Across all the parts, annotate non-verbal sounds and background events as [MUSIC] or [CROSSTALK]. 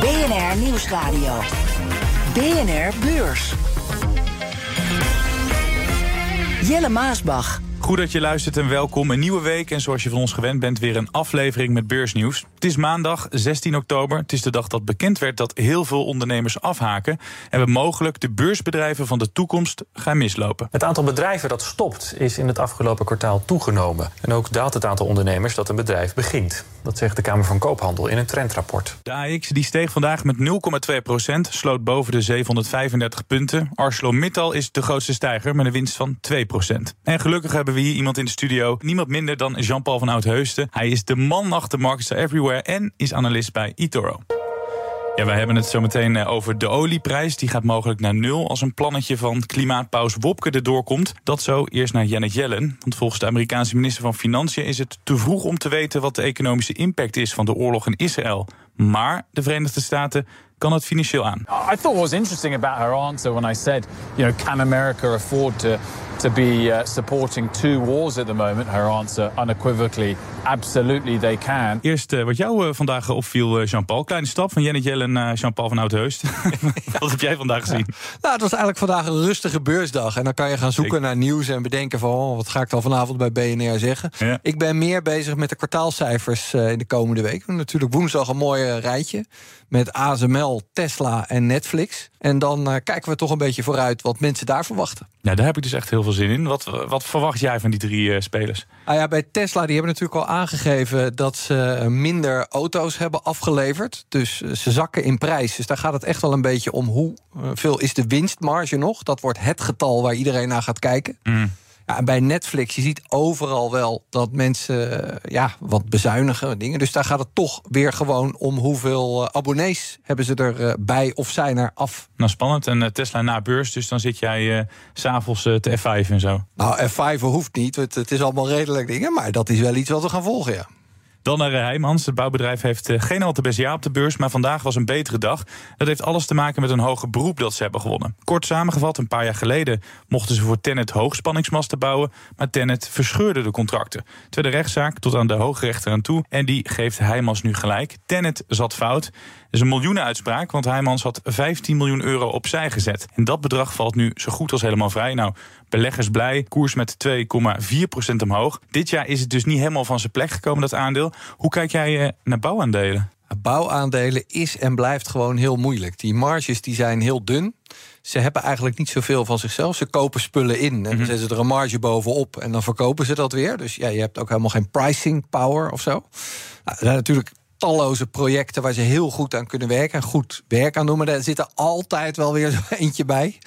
BNR Nieuwsradio. BNR Beurs. Jelle Maasbach. Goed dat je luistert en welkom. Een nieuwe week en zoals je van ons gewend bent, weer een aflevering met beursnieuws. Het is maandag 16 oktober. Het is de dag dat bekend werd dat heel veel ondernemers afhaken. En we mogelijk de beursbedrijven van de toekomst gaan mislopen. Het aantal bedrijven dat stopt is in het afgelopen kwartaal toegenomen. En ook daalt het aantal ondernemers dat een bedrijf begint. Dat zegt de Kamer van Koophandel in een trendrapport. De AX die steeg vandaag met 0,2 procent, sloot boven de 735 punten. ArcelorMittal is de grootste stijger met een winst van 2 procent. En gelukkig hebben we hier iemand in de studio, niemand minder dan Jean-Paul van Oudheusden. Hij is de man achter Markets Everywhere en is analist bij eToro. Ja, wij hebben het zo meteen eh, over de olieprijs. Die gaat mogelijk naar nul als een plannetje van klimaatpaus Wopke erdoor komt. Dat zo eerst naar Janet Yellen. Want volgens de Amerikaanse minister van Financiën is het te vroeg om te weten wat de economische impact is van de oorlog in Israël. Maar de Verenigde Staten kan het financieel aan. I thought was interesting about her answer when I said, you know, can America afford to to be uh, supporting two wars at the moment? Her answer unequivocally, absolutely they can. Eerst uh, wat jou uh, vandaag opviel, Jean-Paul. Kleine stap van Janet Yellen naar Jean-Paul van Oudheust. [LAUGHS] wat heb jij vandaag gezien? [LAUGHS] Nou, het was eigenlijk vandaag een rustige beursdag. En dan kan je gaan zoeken naar nieuws en bedenken van... Oh, wat ga ik dan vanavond bij BNR zeggen? Ja. Ik ben meer bezig met de kwartaalcijfers in de komende week. Natuurlijk woensdag een mooi rijtje met ASML, Tesla en Netflix. En dan uh, kijken we toch een beetje vooruit wat mensen daar verwachten. Ja, daar heb ik dus echt heel veel zin in. Wat, wat verwacht jij van die drie uh, spelers? Ah ja, bij Tesla die hebben natuurlijk al aangegeven dat ze minder auto's hebben afgeleverd. Dus uh, ze zakken in prijs. Dus daar gaat het echt wel een beetje om hoeveel is de winstmarge nog. Dat wordt het getal waar iedereen naar gaat kijken. Mm. Ja, en bij Netflix, je ziet overal wel dat mensen ja, wat bezuinigen dingen. Dus daar gaat het toch weer gewoon om hoeveel uh, abonnees hebben ze erbij uh, of zijn er af. Nou, spannend. En uh, Tesla na beurs, dus dan zit jij s s'avonds te F5 en zo. Nou, F5 hoeft niet. Het, het is allemaal redelijk dingen. Maar dat is wel iets wat we gaan volgen, ja. Dan naar Heijmans. Het bouwbedrijf heeft geen al te best jaar op de beurs, maar vandaag was een betere dag. Dat heeft alles te maken met een hoger beroep dat ze hebben gewonnen. Kort samengevat, een paar jaar geleden mochten ze voor Tennet hoogspanningsmasten bouwen, maar Tennet verscheurde de contracten. Tweede rechtszaak tot aan de hoogrechter aan toe en die geeft Heijmans nu gelijk. Tennet zat fout. Is een miljoenenuitspraak, want Heijmans had 15 miljoen euro opzij gezet. En dat bedrag valt nu zo goed als helemaal vrij. Nou, beleggers blij, koers met 2,4% omhoog. Dit jaar is het dus niet helemaal van zijn plek gekomen, dat aandeel. Hoe kijk jij naar bouwaandelen? Bouwaandelen is en blijft gewoon heel moeilijk. Die marges die zijn heel dun. Ze hebben eigenlijk niet zoveel van zichzelf. Ze kopen spullen in en dan zetten ze er een marge bovenop en dan verkopen ze dat weer. Dus ja, je hebt ook helemaal geen pricing power of zo. Nou, er zijn natuurlijk talloze projecten waar ze heel goed aan kunnen werken en goed werk aan doen. Maar er zit er altijd wel weer [LAUGHS] zo eentje bij.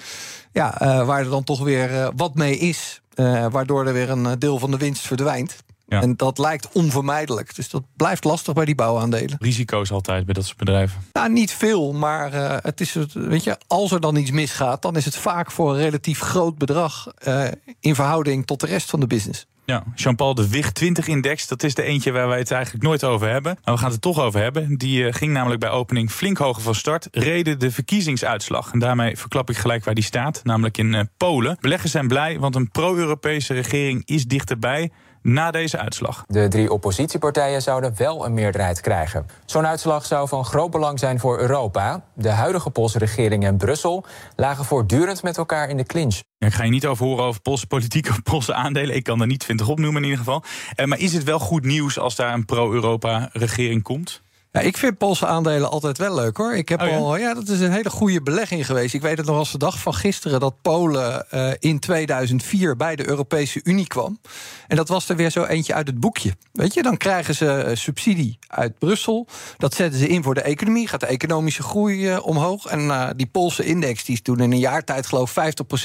Ja, uh, waar er dan toch weer uh, wat mee is. Uh, waardoor er weer een deel van de winst verdwijnt. Ja. En dat lijkt onvermijdelijk. Dus dat blijft lastig bij die bouwaandelen. Risico's altijd bij dat soort bedrijven? Nou, niet veel. Maar uh, het is, weet je, als er dan iets misgaat, dan is het vaak voor een relatief groot bedrag uh, in verhouding tot de rest van de business. Ja, Jean-Paul, de WIG 20-index, dat is de eentje waar wij het eigenlijk nooit over hebben. Maar we gaan het er toch over hebben. Die uh, ging namelijk bij opening flink hoger van start. Reden de verkiezingsuitslag. En daarmee verklap ik gelijk waar die staat, namelijk in uh, Polen. Beleggers zijn blij, want een pro-Europese regering is dichterbij na deze uitslag. De drie oppositiepartijen zouden wel een meerderheid krijgen. Zo'n uitslag zou van groot belang zijn voor Europa. De huidige Poolse regering en Brussel lagen voortdurend met elkaar in de clinch. Ja, ik ga je niet over horen over Poolse politiek of [LAUGHS] Poolse aandelen. Ik kan er niet 20 opnoemen in ieder geval. Uh, maar is het wel goed nieuws als daar een pro-Europa-regering komt? Ja, ik vind Poolse aandelen altijd wel leuk hoor. Ik heb oh, ja? al, ja, dat is een hele goede belegging geweest. Ik weet het nog als de dag van gisteren dat Polen uh, in 2004 bij de Europese Unie kwam. En dat was er weer zo eentje uit het boekje. Weet je, dan krijgen ze uh, subsidie uit Brussel. Dat zetten ze in voor de economie. Gaat de economische groei uh, omhoog. En die Poolse index die is toen in een jaar tijd geloof 50%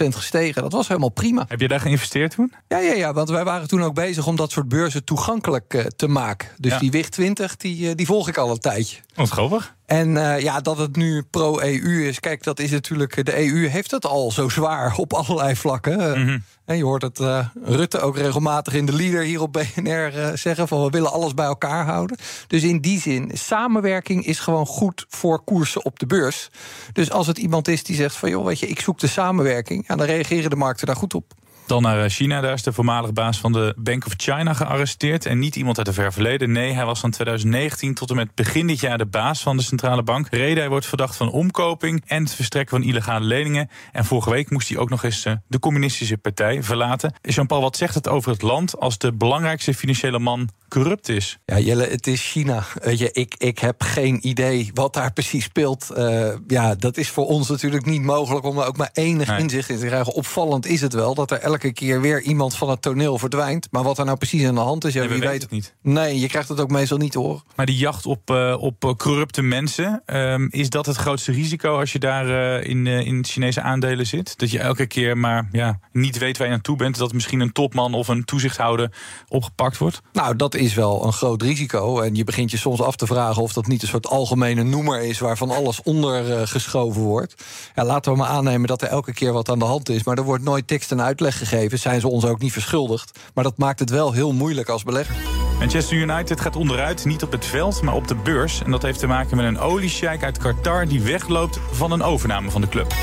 gestegen. Dat was helemaal prima. Heb je daar geïnvesteerd toen? Ja, ja, ja want wij waren toen ook bezig om dat soort beurzen toegankelijk te maken. Dus ja. die WIG 20, die, die volg ik al een tijdje. Wat grappig. En uh, ja, dat het nu pro-EU is. Kijk, dat is natuurlijk. De EU heeft het al zo zwaar op allerlei vlakken. Mm -hmm. En je hoort het uh, Rutte ook regelmatig in de leader hier op BNR zeggen: van we willen alles bij elkaar houden. Dus in die zin, samenwerking is gewoon goed voor koersen op de beurs. Dus als het iemand is die zegt van joh, weet je, ik zoek de samenwerking, ja, dan reageren de markten daar goed op. Dan naar China. Daar is de voormalige baas van de Bank of China gearresteerd. En niet iemand uit de ver verleden. Nee, hij was van 2019 tot en met begin dit jaar de baas van de centrale bank. Reden, hij wordt verdacht van omkoping en het verstrekken van illegale leningen. En vorige week moest hij ook nog eens de communistische partij verlaten. Jean-Paul, wat zegt het over het land als de belangrijkste financiële man corrupt is? Ja, Jelle, het is China. Weet je, ik, ik heb geen idee wat daar precies speelt. Uh, ja, dat is voor ons natuurlijk niet mogelijk om er ook maar enig nee. inzicht in te krijgen. Opvallend is het wel dat er elke keer weer iemand van het toneel verdwijnt. Maar wat er nou precies aan de hand is, ja, nee, wie weet het niet. Nee, je krijgt het ook meestal niet te horen. Maar die jacht op, uh, op corrupte mensen, um, is dat het grootste risico als je daar uh, in, uh, in Chinese aandelen zit? Dat je elke keer maar ja, niet weet waar je naartoe bent. Dat misschien een topman of een toezichthouder opgepakt wordt? Nou, dat is wel een groot risico. En je begint je soms af te vragen of dat niet een soort algemene noemer is waarvan alles onder geschoven wordt. Ja, laten we maar aannemen dat er elke keer wat aan de hand is. Maar er wordt nooit tekst en uitleg gegeven. Zijn ze ons ook niet verschuldigd. Maar dat maakt het wel heel moeilijk als belegger. Manchester United gaat onderuit, niet op het veld, maar op de beurs. En dat heeft te maken met een oliesjeik uit Qatar die wegloopt van een overname van de club.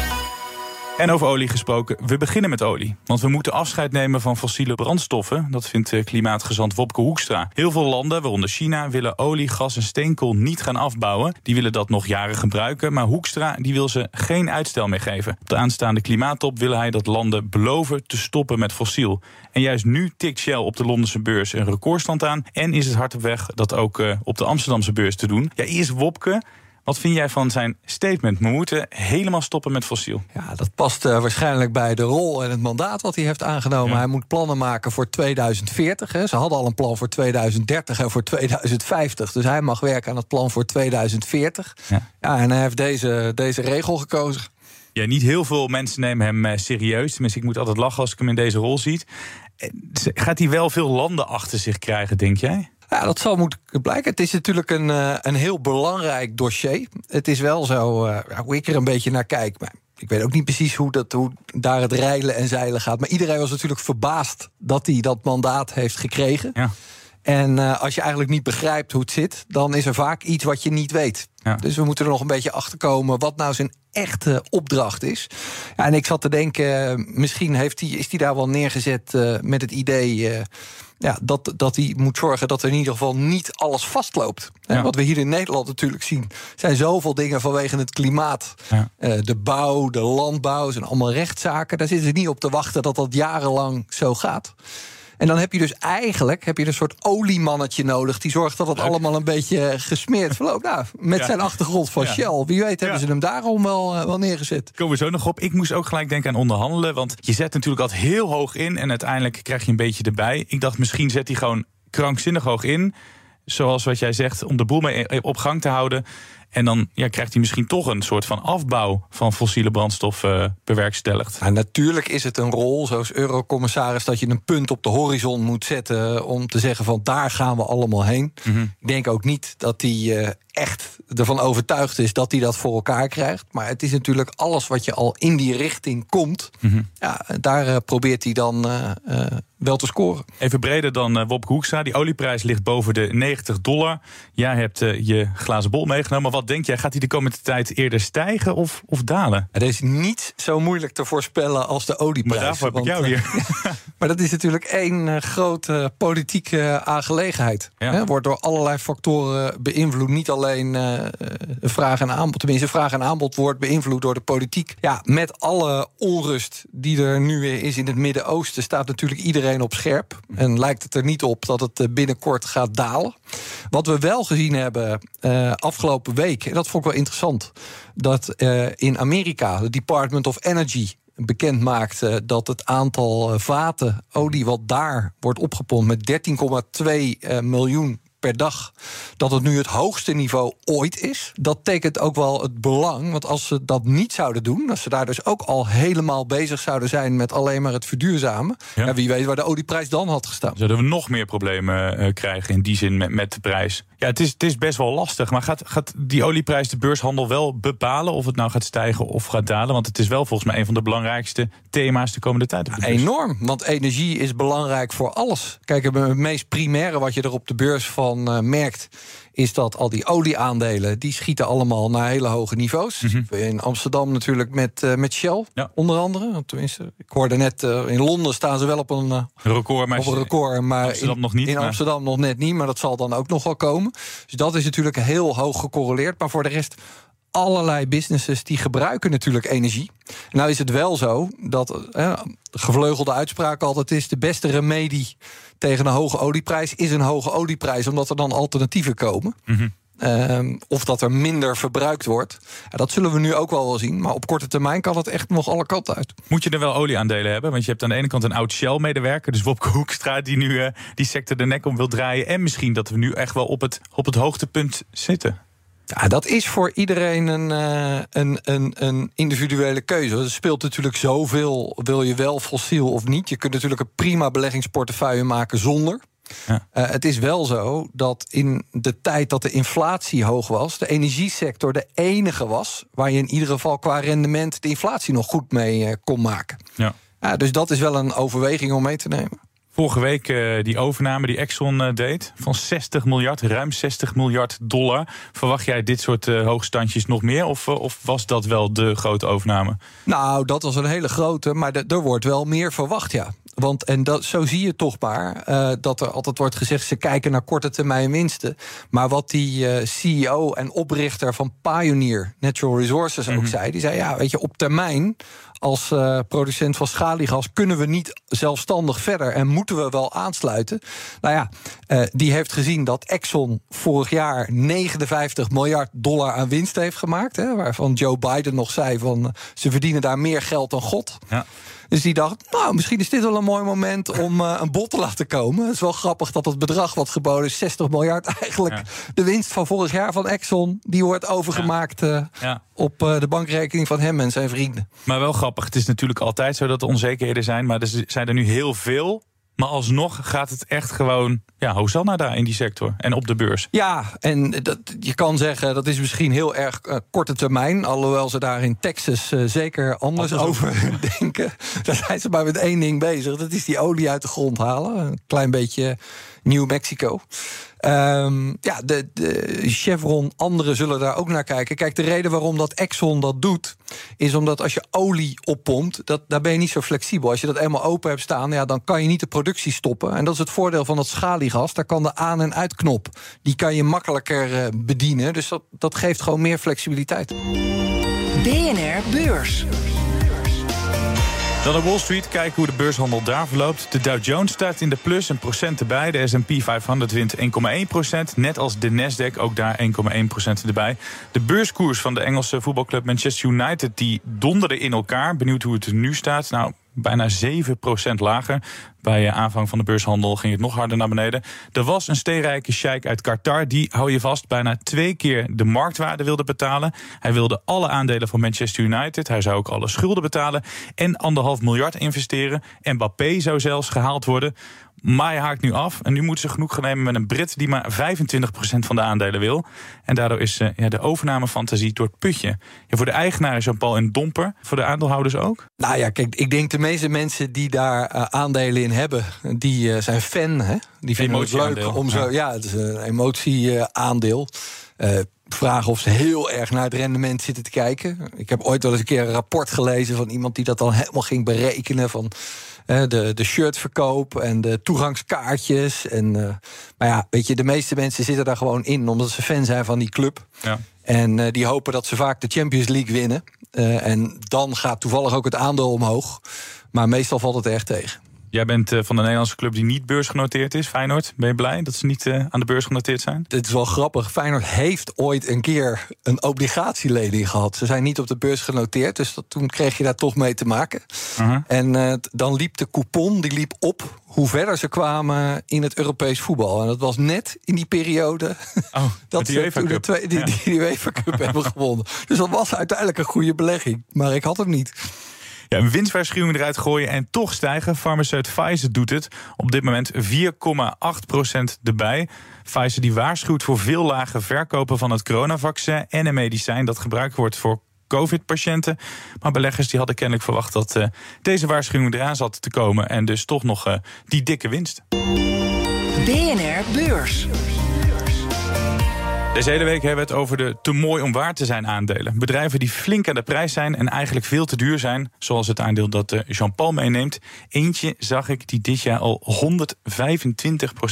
En over olie gesproken, we beginnen met olie. Want we moeten afscheid nemen van fossiele brandstoffen. Dat vindt klimaatgezant Wopke Hoekstra. Heel veel landen, waaronder China, willen olie, gas en steenkool niet gaan afbouwen. Die willen dat nog jaren gebruiken. Maar Hoekstra die wil ze geen uitstel meer geven. Op de aanstaande klimaattop wil hij dat landen beloven te stoppen met fossiel. En juist nu tikt Shell op de Londense beurs een recordstand aan. En is het hard op weg dat ook uh, op de Amsterdamse beurs te doen. Ja, eerst Wopke. Wat vind jij van zijn statement? We moeten helemaal stoppen met fossiel. Ja, dat past uh, waarschijnlijk bij de rol en het mandaat wat hij heeft aangenomen. Ja. Hij moet plannen maken voor 2040. Hè. Ze hadden al een plan voor 2030 en voor 2050. Dus hij mag werken aan het plan voor 2040. Ja, ja en hij heeft deze, deze regel gekozen. Ja, niet heel veel mensen nemen hem uh, serieus. Tenminste, ik moet altijd lachen als ik hem in deze rol zie. Gaat hij wel veel landen achter zich krijgen, denk jij? Ja, dat zal moeten blijken. Het is natuurlijk een, uh, een heel belangrijk dossier. Het is wel zo, uh, hoe ik er een beetje naar kijk. Maar ik weet ook niet precies hoe, dat, hoe daar het reilen en zeilen gaat. Maar iedereen was natuurlijk verbaasd dat hij dat mandaat heeft gekregen. Ja. En uh, als je eigenlijk niet begrijpt hoe het zit, dan is er vaak iets wat je niet weet. Ja. Dus we moeten er nog een beetje achter komen wat nou zijn echte opdracht is. Ja, en ik zat te denken, misschien heeft die, is hij daar wel neergezet uh, met het idee. Uh, ja, dat, dat hij moet zorgen dat er in ieder geval niet alles vastloopt. Ja. Wat we hier in Nederland natuurlijk zien, zijn zoveel dingen vanwege het klimaat. Ja. Uh, de bouw, de landbouw, zijn allemaal rechtszaken. Daar zitten ze niet op te wachten dat dat jarenlang zo gaat. En dan heb je dus eigenlijk heb je een soort oliemannetje nodig. Die zorgt dat het Leuk. allemaal een beetje gesmeerd verloopt. Nou, met ja. zijn achtergrond van ja. Shell. Wie weet hebben ze hem daarom wel, uh, wel neergezet. Komen we zo nog op. Ik moest ook gelijk denken aan onderhandelen. Want je zet natuurlijk altijd heel hoog in. En uiteindelijk krijg je een beetje erbij. Ik dacht misschien zet hij gewoon krankzinnig hoog in. Zoals wat jij zegt, om de boel mee op gang te houden. En dan ja, krijgt hij misschien toch een soort van afbouw van fossiele brandstof uh, bewerkstelligd. Ja, natuurlijk is het een rol, zoals eurocommissaris, dat je een punt op de horizon moet zetten om te zeggen van daar gaan we allemaal heen. Mm -hmm. Ik denk ook niet dat hij uh, echt ervan overtuigd is dat hij dat voor elkaar krijgt. Maar het is natuurlijk alles wat je al in die richting komt. Mm -hmm. ja, daar uh, probeert hij dan wel te scoren. Even breder dan Wopke Hoekstra. Die olieprijs ligt boven de 90 dollar. Jij hebt je glazen bol meegenomen. Maar wat denk jij, gaat hij de komende tijd eerder stijgen of, of dalen? Het is niet zo moeilijk te voorspellen als de olieprijs. Maar daarvoor heb ik jou hier. [LAUGHS] maar dat is natuurlijk één grote politieke aangelegenheid. Ja. Hè, wordt door allerlei factoren beïnvloed. Niet alleen vraag en aanbod. Tenminste, vraag en aanbod wordt beïnvloed door de politiek. Ja, met alle onrust die er nu weer is in het Midden-Oosten... staat natuurlijk iedereen op scherp. En lijkt het er niet op dat het binnenkort gaat dalen. Wat we wel gezien hebben uh, afgelopen week, en dat vond ik wel interessant, dat uh, in Amerika, de Department of Energy bekend maakte dat het aantal vaten olie wat daar wordt opgepompt met 13,2 miljoen per dag, dat het nu het hoogste niveau ooit is. Dat tekent ook wel het belang, want als ze dat niet zouden doen, als ze daar dus ook al helemaal bezig zouden zijn met alleen maar het verduurzamen, ja. wie weet waar de olieprijs dan had gestaan. Zouden we nog meer problemen uh, krijgen in die zin met, met de prijs? Ja, het is, het is best wel lastig. Maar gaat, gaat die olieprijs de beurshandel wel bepalen of het nou gaat stijgen of gaat dalen? Want het is wel volgens mij een van de belangrijkste thema's de komende tijd. Ja, enorm, want energie is belangrijk voor alles. Kijk, het meest primaire wat je er op de beurs van uh, merkt, is dat al die olieaandelen, die schieten allemaal naar hele hoge niveaus. Mm -hmm. In Amsterdam natuurlijk met, uh, met Shell, ja. onder andere. Tenminste, ik hoorde net, uh, in Londen staan ze wel op een, uh, record, maar op een record. Maar Amsterdam in, nog niet, in maar... Amsterdam nog net niet, maar dat zal dan ook nog wel komen. Dus dat is natuurlijk heel hoog gecorreleerd. Maar voor de rest allerlei businesses die gebruiken natuurlijk energie. Nou is het wel zo dat eh, de gevleugelde uitspraak altijd is... de beste remedie tegen een hoge olieprijs is een hoge olieprijs... omdat er dan alternatieven komen. Mm -hmm. Um, of dat er minder verbruikt wordt. Ja, dat zullen we nu ook wel wel zien. Maar op korte termijn kan het echt nog alle kanten uit. Moet je er wel olieaandelen hebben? Want je hebt aan de ene kant een oud Shell-medewerker... dus Wopke Hoekstra, die nu uh, die sector de nek om wil draaien. En misschien dat we nu echt wel op het, op het hoogtepunt zitten. Ja, dat is voor iedereen een, uh, een, een, een individuele keuze. Er speelt natuurlijk zoveel. Wil je wel fossiel of niet? Je kunt natuurlijk een prima beleggingsportefeuille maken zonder. Ja. Uh, het is wel zo dat in de tijd dat de inflatie hoog was, de energiesector de enige was waar je in ieder geval qua rendement de inflatie nog goed mee uh, kon maken. Ja. Uh, dus dat is wel een overweging om mee te nemen. Vorige week uh, die overname die Exxon uh, deed van 60 miljard, ruim 60 miljard dollar. Verwacht jij dit soort uh, hoogstandjes nog meer? Of, of was dat wel de grote overname? Nou, dat was een hele grote, maar er wordt wel meer verwacht, ja. Want en dat, zo zie je toch maar uh, dat er altijd wordt gezegd: ze kijken naar korte termijn winsten. Maar wat die uh, CEO en oprichter van Pioneer Natural Resources ook zei: die zei ja, weet je, op termijn als uh, producent van schaliegas kunnen we niet zelfstandig verder en moeten we wel aansluiten. Nou ja, uh, die heeft gezien dat Exxon vorig jaar 59 miljard dollar aan winst heeft gemaakt. Hè, waarvan Joe Biden nog zei van ze verdienen daar meer geld dan God. Ja. Dus die dacht, nou, misschien is dit wel een mooi moment om uh, een bod te laten komen. Het is wel grappig dat het bedrag wat geboden is, 60 miljard, [LAUGHS] eigenlijk ja. de winst van vorig jaar van Exxon, die wordt overgemaakt uh. Ja. op uh, de bankrekening van hem en zijn vrienden. Maar wel grappig, het is natuurlijk altijd zo dat er onzekerheden zijn, maar er zijn er nu heel veel. Maar alsnog gaat het echt gewoon, ja, Hosanna daar in die sector en op de beurs. Ja, en dat, je kan zeggen, dat is misschien heel erg uh, korte termijn. Alhoewel ze daar in Texas uh, zeker anders, anders over [LAUGHS] denken. Daar zijn ze maar met één ding bezig. Dat is die olie uit de grond halen. Een klein beetje New Mexico. Um, ja, de, de Chevron, anderen zullen daar ook naar kijken. Kijk, de reden waarom dat Exxon dat doet, is omdat als je olie oppompt, dat, daar ben je niet zo flexibel. Als je dat eenmaal open hebt staan, ja, dan kan je niet de productie stoppen. En dat is het voordeel van dat schaliegas. Daar kan de aan- en uitknop, die kan je makkelijker uh, bedienen. Dus dat, dat geeft gewoon meer flexibiliteit. BNR Beurs. Dan op Wall Street kijken hoe de beurshandel daar verloopt. De Dow Jones staat in de plus, een procent erbij. De S&P 500 wint 1,1 procent. Net als de Nasdaq, ook daar 1,1 procent erbij. De beurskoers van de Engelse voetbalclub Manchester United... die donderde in elkaar. Benieuwd hoe het er nu staat. Nou, bijna 7 procent lager. Bij aanvang van de beurshandel ging het nog harder naar beneden. Er was een steenrijke sheik uit Qatar. Die, hou je vast, bijna twee keer de marktwaarde wilde betalen. Hij wilde alle aandelen van Manchester United. Hij zou ook alle schulden betalen. En anderhalf miljard investeren. Mbappé zou zelfs gehaald worden. Maar hij haakt nu af. En nu moeten ze genoeg gaan nemen met een Brit die maar 25% van de aandelen wil. En daardoor is uh, ja, de overnamefantasie door het putje. Ja, voor de eigenaren Jean-Paul en Domper. Voor de aandeelhouders ook? Nou ja, kijk, ik denk de meeste mensen die daar uh, aandelen in hebben, die uh, zijn fan. Hè? Die vinden het leuk om zo. Ja, ja het is een emotieaandeel. Vragen of ze heel erg naar het rendement zitten te kijken. Ik heb ooit wel eens een keer een rapport gelezen van iemand die dat dan helemaal ging berekenen. Van de, de shirtverkoop en de toegangskaartjes. En, uh, maar ja, weet je, de meeste mensen zitten daar gewoon in omdat ze fan zijn van die club. Ja. En uh, die hopen dat ze vaak de Champions League winnen. Uh, en dan gaat toevallig ook het aandeel omhoog. Maar meestal valt het echt tegen. Jij bent eh, van de Nederlandse club die niet beursgenoteerd is, Feyenoord. Ben je blij dat ze niet aan de beurs genoteerd zijn? Het is wel grappig. Feyenoord heeft ooit een keer een obligatieleding gehad. Ze zijn niet op de beurs genoteerd, dus dat, toen kreeg je daar toch mee te maken. Uh-huh. En dan liep de coupon die liep op hoe verder ze kwamen in het Europees voetbal. En dat was net in die periode oh, [LAUGHS] dat ze toen de twee, die, die, die UEFA Cup [LAUGHS] hebben gewonnen. Dus dat was uiteindelijk een goede belegging. Maar ik had hem niet. Ja, een winstwaarschuwing eruit gooien en toch stijgen. Farmaceut Pfizer doet het. Op dit moment 4,8% erbij. Pfizer die waarschuwt voor veel lage verkopen van het coronavaccin en een medicijn dat gebruikt wordt voor COVID-patiënten. Maar beleggers die hadden kennelijk verwacht dat uh, deze waarschuwing eraan zat te komen. En dus toch nog uh, die dikke winst. BNR Beurs. Deze hele week hebben we het over de te mooi om waar te zijn aandelen. Bedrijven die flink aan de prijs zijn en eigenlijk veel te duur zijn. Zoals het aandeel dat eh, Jean-Paul meeneemt. Eentje zag ik die dit jaar al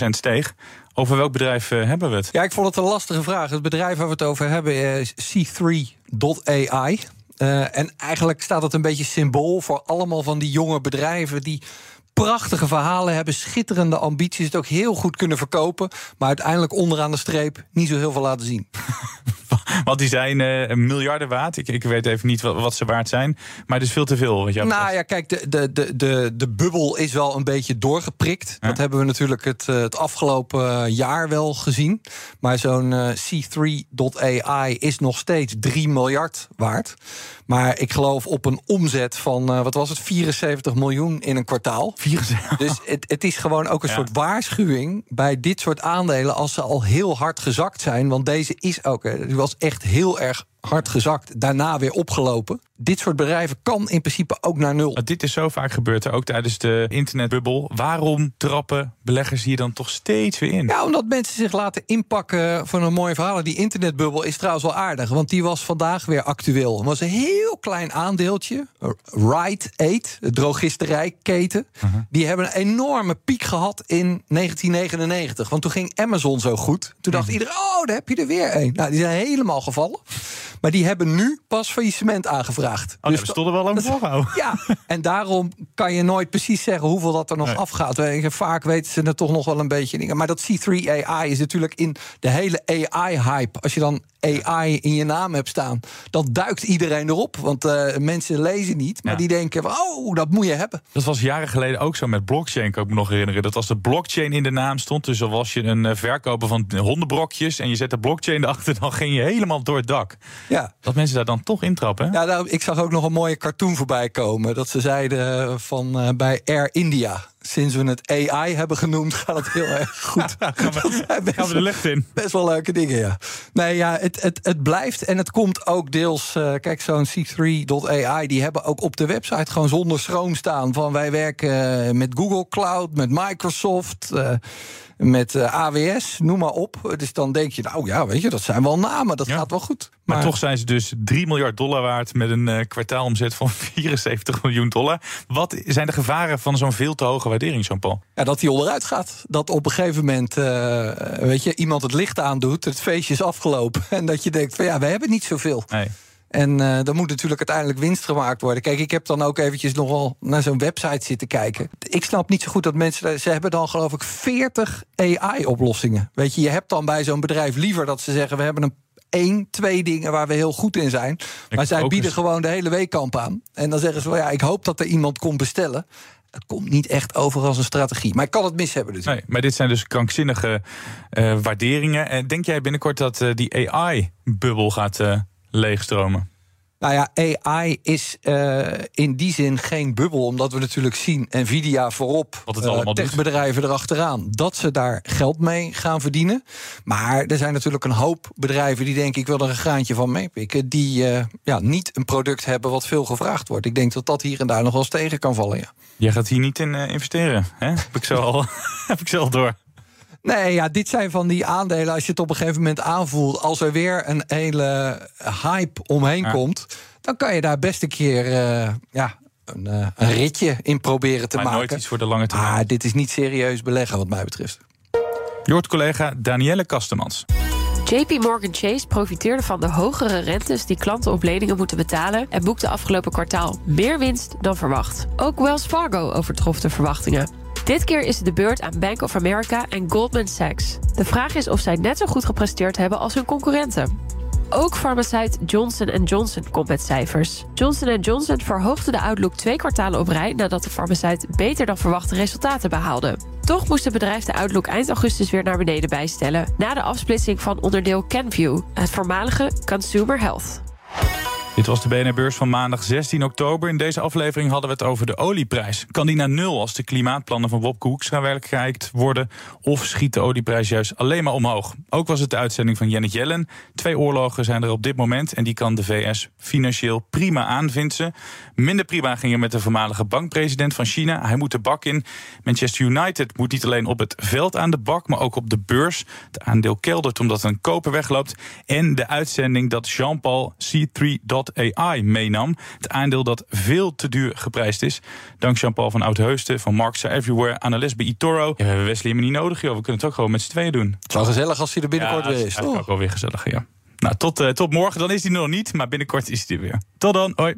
125% steeg. Over welk bedrijf uh, hebben we het? Ja, ik vond het een lastige vraag. Het bedrijf waar we het over hebben is C3.ai. Uh, en eigenlijk staat het een beetje symbool voor allemaal van die jonge bedrijven die prachtige verhalen hebben, schitterende ambities, het ook heel goed kunnen verkopen, maar uiteindelijk onderaan de streep niet zo heel veel laten zien. [LAUGHS] [LAUGHS] Want die zijn uh, miljarden waard. Ik, ik weet even niet wat, wat, ze waard zijn. Maar het is veel te veel. Wat nou ja, kijk, de, de, de, de, de bubbel is wel een beetje doorgeprikt. Dat hebben we natuurlijk het, eh, het afgelopen jaar wel gezien. Maar zo'n uh, C3.ai is nog steeds 3 miljard waard. Maar ik geloof op een omzet van, uh, wat was het, 74 miljoen in een kwartaal. 74. Dus het, het is gewoon ook een ja. soort waarschuwing bij dit soort aandelen als ze al heel hard gezakt zijn. Want deze is ook, die was echt heel erg hard gezakt, daarna weer opgelopen. Dit soort bedrijven kan in principe ook naar nul. Dit is zo vaak gebeurd, ook tijdens de internetbubbel. Waarom trappen beleggers hier dan toch steeds weer in? Ja, omdat mensen zich laten inpakken van een mooie verhaal. Die internetbubbel is trouwens wel aardig, want die was vandaag weer actueel. Het was een heel klein aandeeltje. Rite Aid, de drogisterijketen. Uh -huh. Die hebben een enorme piek gehad in 1999. Want toen ging Amazon zo goed. Toen dacht uh -huh. iedereen, oh, daar heb je er weer een. Nou, die zijn helemaal gevallen. Maar die hebben nu pas faillissement aangevraagd. Oh, dus we stonden wel aan het voorhouden. Ja, en daarom kan je nooit precies zeggen hoeveel dat er nog nee. afgaat. Vaak weten ze er toch nog wel een beetje dingen. Maar dat C3 AI is natuurlijk in de hele AI-hype. Als je dan AI in je naam hebt staan, dan duikt iedereen erop. Want uh, mensen lezen niet, maar ja. die denken: oh, dat moet je hebben. Dat was jaren geleden ook zo met blockchain, kan ik me nog herinneren. Dat als de blockchain in de naam stond, dus al was je een uh, verkoper van hondenbrokjes en je zet de blockchain erachter, dan ging je helemaal door het dak. Ja. Dat mensen daar dan toch intrappen. Ja, nou, ik zag ook nog een mooie cartoon voorbij komen. Dat ze zeiden van uh, bij Air India sinds we het AI hebben genoemd, [LAUGHS] gaat het heel erg goed. [LAUGHS] gaan, we, [LAUGHS] gaan we de lucht in. Best wel leuke dingen, ja. Nee, ja, het, het, het blijft en het komt ook deels... Uh, kijk, zo'n C3.ai, die hebben ook op de website... gewoon zonder schroom staan van wij werken met Google Cloud, met Microsoft... Uh, met AWS, noem maar op. Dus dan denk je, nou ja, weet je, dat zijn wel namen, dat ja. gaat wel goed. Maar, maar, toch zijn ze dus 3 miljard dollar waard met een kwartaalomzet van 74 miljoen dollar. Wat zijn de gevaren van zo'n veel te hoge waardering, Jean-Paul? Ja, dat die onderuit gaat. Dat op een gegeven moment, uh, weet je, iemand het licht aandoet, het feestje is afgelopen. [LAUGHS] En dat je denkt van ja, we hebben niet zoveel. Nee. En uh, dan moet natuurlijk uiteindelijk winst gemaakt worden. Kijk, ik heb dan ook eventjes nogal naar zo'n website zitten kijken. Ik snap niet zo goed dat mensen... Ze hebben dan geloof ik 40 AI-oplossingen. Weet je, je hebt dan bij zo'n bedrijf liever dat ze zeggen... we hebben een één, twee dingen waar we heel goed in zijn. Maar ik zij bieden gewoon de hele weekkamp aan. En dan zeggen ze wel, ja, ik hoop dat er iemand komt bestellen. Het komt niet echt over als een strategie. Maar ik kan het mis hebben dus. Nee, maar dit zijn dus krankzinnige uh, waarderingen. En denk jij binnenkort dat uh, die AI-bubbel gaat... Leegstromen? Nou ja, AI is uh, in die zin geen bubbel, omdat we natuurlijk zien Nvidia voorop, Wat het allemaal uh, techbedrijven erachteraan, dat ze daar geld mee gaan verdienen. Maar er zijn natuurlijk een hoop bedrijven die denken: ik wil er een graantje van meepikken, die uh, ja, niet een product hebben wat veel gevraagd wordt. Ik denk dat dat hier en daar nog wel eens tegen kan vallen. Ja. Jij gaat hier niet in investeren, hè? heb ik zo al, [LAUGHS] heb ik zo al door. Nee, ja, dit zijn van die aandelen. Als je het op een gegeven moment aanvoelt. Als er weer een hele hype omheen ja. komt. dan kan je daar best een keer. Uh, ja, een, uh, een, ritje in proberen te maar maken. nooit iets voor de lange termijn. Ah, dit is niet serieus beleggen, wat mij betreft. Hoort collega Danielle Kastemans. JP Morgan Chase profiteerde van de hogere rentes die klanten op leningen moeten betalen en boekte afgelopen kwartaal meer winst dan verwacht. Ook Wells Fargo overtrof de verwachtingen. Dit keer is het de beurt aan Bank of America en Goldman Sachs. De vraag is of zij net zo goed gepresteerd hebben als hun concurrenten. Ook farmaceut Johnson Johnson komt met cijfers. Johnson Johnson verhoogde de outlook twee kwartalen op rij... nadat de farmaceut beter dan verwachte resultaten behaalde. Toch moest het bedrijf de outlook eind augustus weer naar beneden bijstellen... na de afsplitsing van onderdeel Kenview, het voormalige Consumer Health. Dit was de BNR-beurs van maandag 16 oktober. In deze aflevering hadden we het over de olieprijs. Kan die naar nul als de klimaatplannen van Wopke Hoekstra werkelijkheid worden? Of schiet de olieprijs juist alleen maar omhoog? Ook was het de uitzending van Janet Yellen. Twee oorlogen zijn er op dit moment en die kan de VS financieel prima aanvinden. Minder prima ging met de voormalige bankpresident van China. Hij moet de bak in. Manchester United moet niet alleen op het veld aan de bak, maar ook op de beurs. Het aandeel keldert omdat een koper wegloopt. En de uitzending dat Jean-Paul C3 AI meenam. Het aandeel dat veel te duur geprijsd is. Dank Jean-Paul van Oudheusden van Marks Everywhere, analist bij eToro. Ja, we hebben Wesley helemaal niet nodig, joh. We kunnen het ook gewoon met z'n tweeën doen. Het is wel gezellig als hij er binnenkort weer is. Ja, is ook wel weer gezellig, ja. Nou, tot, uh, tot morgen. Dan is hij nog niet, maar binnenkort is hij er weer. Tot dan, hoi.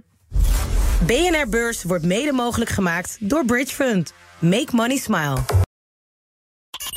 BNR Beurs wordt mede mogelijk gemaakt door Bridge Fund. Make money smile.